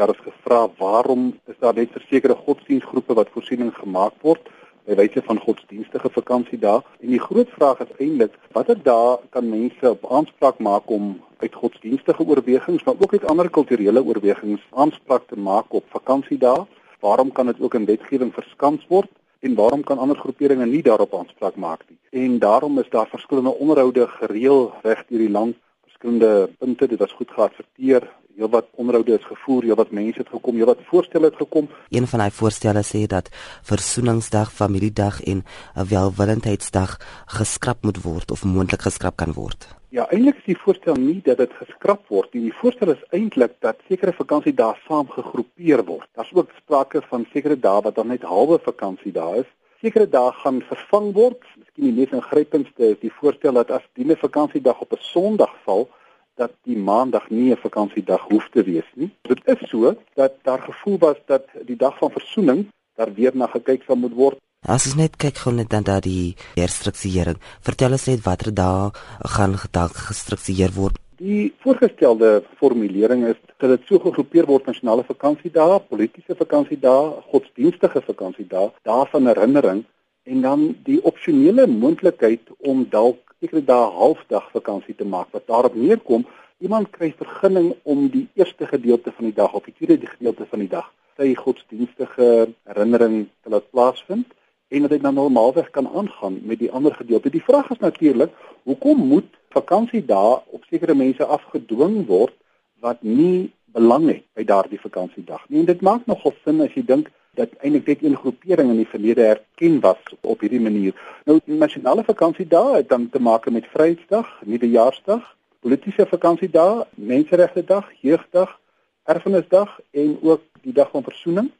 daar is gevra waarom is daar net vir sekere godsdienstgroepe wat voorsiening gemaak word by wyse van godsdienstige vakansiedae en die groot vraag is eintlik watter dae kan mense op aanspraak maak om uit godsdienstige oorwegings maar ook uit ander kulturele oorwegings aanspraak te maak op vakansiedae waarom kan dit ook in wetgewing verskans word en waarom kan ander groeperinge nie daarop aanspraak maak nie? En daarom is daar verskillende onderhoude gereël reg deur die land verskillende punte dit was goed geadverteer heelwat onderhoude is gevoer, heelwat mense het gekom, heelwat voorstelle het gekom. Een van daai voorstelle sê dat Versoeningsdag, Familiedag en Welwillendheidsdag geskraap moet word of moontlik geskraap kan word. Ja, eintlik is die voorstel nie dat dit geskraap word nie. Die voorstel is eintlik dat sekere vakansiedae saam gegroepeer word. Daar's ook sprake van sekere dae wat dan net halwe vakansiedae is. Sekere dae gaan vervang word. Miskien die mees ingrypendste is die voorstel dat as die 'n vakansiedag op 'n Sondag val, dat die maandag nie 'n vakansiedag hoef te wees nie. Dit is so dat daar gevoel was dat die dag van versoening daar weer na gekyk sal moet word. As ons net kyk gou net dan dat die herstrukturering. Vertel ons net watter dae gaan gedag gestruktureer word. Die voorgestelde formulering is dat dit so gegroepeer word nasionale vakansiedae, politieke vakansiedae, godsdienstige vakansiedae, dae van herinnering en dan die opsionele moontlikheid om dalk sekere dae halfdag vakansie te maak wat daarop neerkom iemand kry vergunning om die eerste gedeelte van die dag of die tweede gedeelte van die dag sy godsdienstige herinnering te laat plaasvind en dat dit dan normaalweg kan aangaan met die ander gedeelte. Die vraag is natuurlik, hoekom moet vakansiedae op sekere mense afgedwing word wat nie belang het by daardie vakansiedag nie? En dit maak nogal sin as jy dink dat eintlik net een groepering in die verlede erken was op hierdie manier. Nou die nasionale vakansiedae het dan te maak met Vryheidsdag, Nuwejaarsdag, politieke vakansiedae, Menseregte Dag, Jeugdag, Erfenisdag en ook die dag van versoening.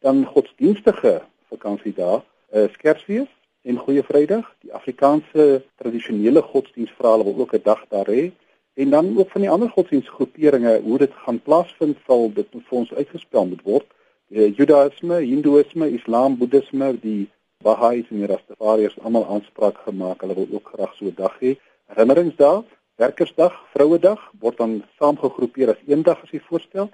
Dan godsdienstige vakansiedae, uh, Kersfees en Goeie Vrydag, die Afrikaanse tradisionele godsdienstverhale wil ook 'n dag daar hê en dan ook van die ander godsdienstgroeperinge hoe dit gaan plaasvind sal dit vir ons uitgespel moet word uh, Judaïsme, Hindoeïsme, Islam, Boeddhisme, die Baha'is en die Rastafariërs almal aanspraak gemaak. Hulle wil ook graag so 'n dag hê. Herinneringsdag, Werkersdag, Vrouedag word dan saamgegroepeer as een dag as jy voorstel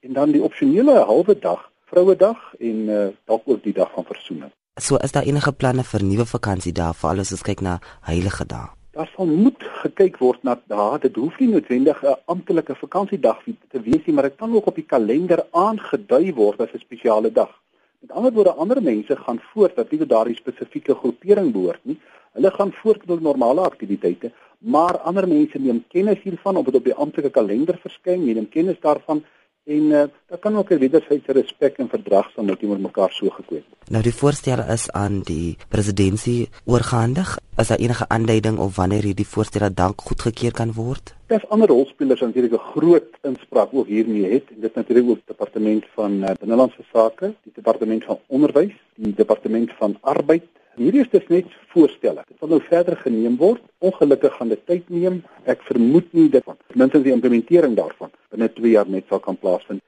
en dan die opsionele halwe dag, Vrouedag en uh, dalk ook die dag van versoening. So is daar enige planne vir nuwe vakansiedae vir alles as kyk na heilige dae? Daar sal moet gekyk word na dae. Dit hoef nie noodwendig 'n amptelike vakansiedag te wees nie, maar dit kan ook op die kalender aangedui word as 'n spesiale dag. Met ander woorde, ander mense gaan voort dat nie daardie spesifieke groepering behoort nie. Hulle gaan voort met normale aktiwiteite, maar ander mense neem kennis hiervan of dit op die amptelike kalender verskyn, neem kennis daarvan en uh, daar kan ook 'n wederwysige respek en verdragsaam met teenoor mekaar so gekweek. Nou die voorstel is aan die presidentskap oorgehandig. Is daar enige aanduiding of wanneer hierdie voorstel dan goedgekeur kan word? Daar's ander rolspelers natuurlik 'n groot inspraak ook hiermee het. Dit natuurlik ook die departement van uh, binnelandse sake, die departement van onderwys, die departement van arbeid Hierdie is dus net voorstelle. Dit sal nou verder geneem word. Ongelukkig gaan dit tyd neem. Ek vermoed nie dat minstens die implementering daarvan binne 2 jaar net sal kan plaasvind.